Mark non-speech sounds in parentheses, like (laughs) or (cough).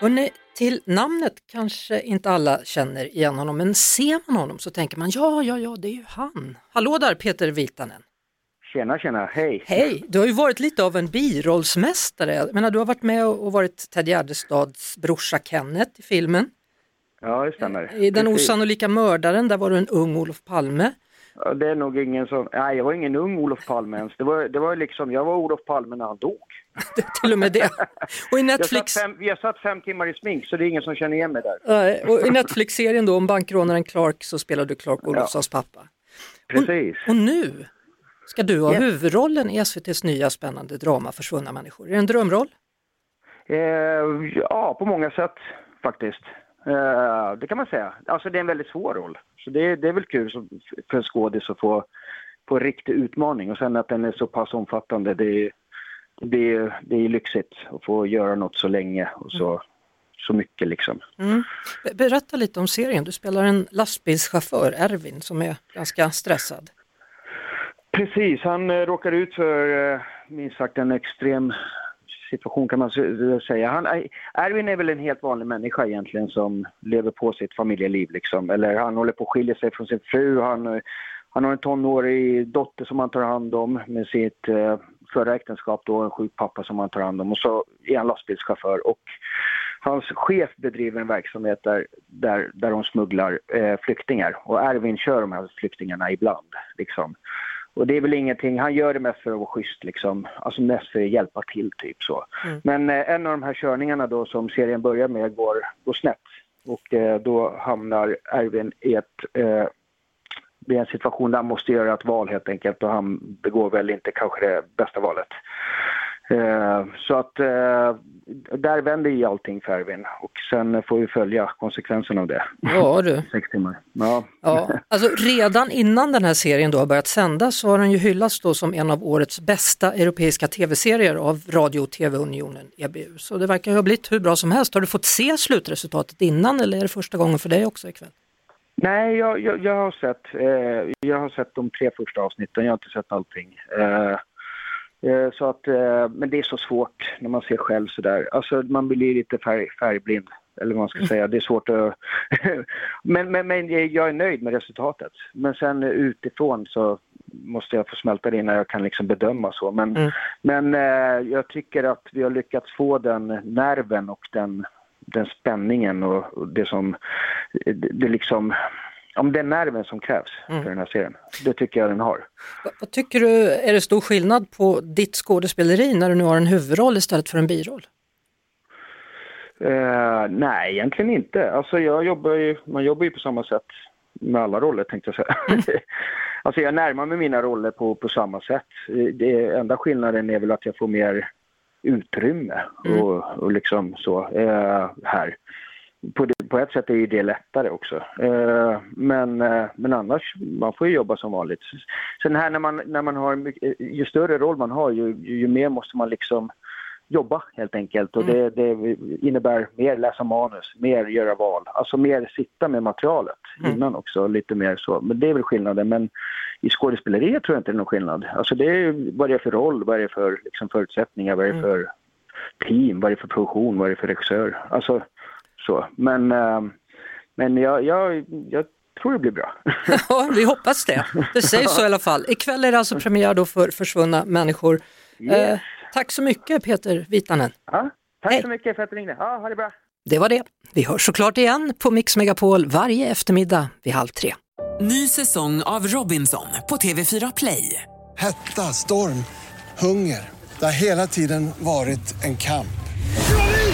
Hörrni, till namnet kanske inte alla känner igen honom, men ser man honom så tänker man ja, ja, ja, det är ju han. Hallå där Peter Vitanen! Tjena, tjena, hej. Hej! Du har ju varit lite av en birollsmästare. Jag menar, du har varit med och varit Ted Gärdestads brorsa Kenneth i filmen. Ja, det stämmer. I Den Precis. osannolika mördaren, där var du en ung Olof Palme. Ja, Det är nog ingen som... Nej, jag var ingen ung Olof Palme ens. Det var, det var liksom... Jag var Olof Palme när han dog. (laughs) Till och med det. Och i Jag Netflix, satt fem, har satt fem timmar i smink, så det är ingen som känner igen mig där. Och i Netflix-serien då om bankrånaren Clark så spelar du Clark Olofssons pappa. Precis. Och nu ska du ha Yes. huvudrollen i SVTs nya spännande drama Försvunna människor. Är det en drömroll? Eh, ja, på många sätt faktiskt. Eh, det kan man säga. Alltså det är en väldigt svår roll. Så det, det är väl kul som, för en skådis att få, få en riktig utmaning. Och sen att den är så pass omfattande, det är, det är, det är lyxigt att få göra något så länge och så, så mycket liksom. Mm. Be- Berätta lite om serien. Du spelar en lastbilschaufför, Ervin, som är ganska stressad. Precis, han eh, råkar ut för eh, minst sagt en extrem situation kan man säga. Han, Erwin är väl en helt vanlig människa egentligen som lever på sitt familjeliv liksom. Eller han håller på att skilja sig från sin fru, han, han har en tonårig dotter som han tar hand om med sitt eh, förra äktenskap då, en sjuk pappa som han tar hand om och så är han lastbilschaufför och Hans chef bedriver en verksamhet där, där, där de smugglar eh, flyktingar och Erwin kör de här flyktingarna ibland. Liksom. Och det är väl ingenting, han gör det mest för att vara schysst liksom, alltså mest för att hjälpa till typ så. Men eh, en av de här körningarna då som serien börjar med går, går snett och eh, då hamnar Erwin i ett eh, är en situation där han måste göra ett val helt enkelt och han begår väl inte kanske det bästa valet. Eh, så att eh, där vänder ju allting för Erwin och sen får vi följa konsekvenserna av det. Ja du. (laughs) Sex timmar. Ja. Ja, alltså redan innan den här serien då har börjat sändas så har den ju hyllats då som en av årets bästa europeiska tv-serier av Radio och TV-unionen EBU. Så det verkar ju ha blivit hur bra som helst. Har du fått se slutresultatet innan eller är det första gången för dig också ikväll? Nej, jag, jag, jag, har sett, eh, jag har sett de tre första avsnitten, jag har inte sett allting. Eh, så att, eh, men det är så svårt när man ser själv sådär. Alltså man blir lite färg, färgblind, eller vad man ska säga. Det är svårt att... (laughs) men, men, men jag är nöjd med resultatet. Men sen utifrån så måste jag få smälta det innan jag kan liksom bedöma så. Men, Mm. men eh, jag tycker att vi har lyckats få den nerven och den, den spänningen och, och det som... Det, det liksom... Om den nerven som krävs för den här serien. Det tycker jag den har. Vad, tycker du, är det stor skillnad på ditt skådespeleri när du nu har en huvudroll istället för en biroll? Eh, nej, egentligen inte. Alltså jag jobbar ju, man jobbar ju på samma sätt med alla roller tänkte jag säga. (laughs) alltså jag närmar mig mina roller på, på samma sätt. Det enda skillnaden är väl att jag får mer utrymme och, och liksom så eh, här. På, det, på ett sätt är ju det lättare också. Eh, men, eh, men annars, man får ju jobba som vanligt. Sen här när man, när man har, mycket- ju större roll man har ju, ju, ju mer måste man liksom jobba helt enkelt och det, det innebär mer läsa manus, mer göra val, alltså mer sitta med materialet innan också, lite mer så. Men det är väl skillnaden, men i skådespeleriet tror jag inte det är någon skillnad. Alltså det är vad det är för roll, vad det är för liksom, förutsättningar, vad det är för team, vad det är för produktion, vad det är för regissör. Alltså så. Men, eh, men jag, jag, jag tror det blir bra. (laughs) Ja, vi hoppas det. Det sägs så i alla fall. Ikväll är det alltså premiär då för Försvunna människor. Yes. Eh, tack så mycket Peter Vitanen. Ja, tack Hej. så mycket för att du ringde. Ja, ha det bra. Det var det. Vi hörs såklart igen på Mix Megapol varje eftermiddag vid halv tre. Ny säsong av Robinson på TV4 Play. Hetta, storm, hunger. Det har hela tiden varit en kamp.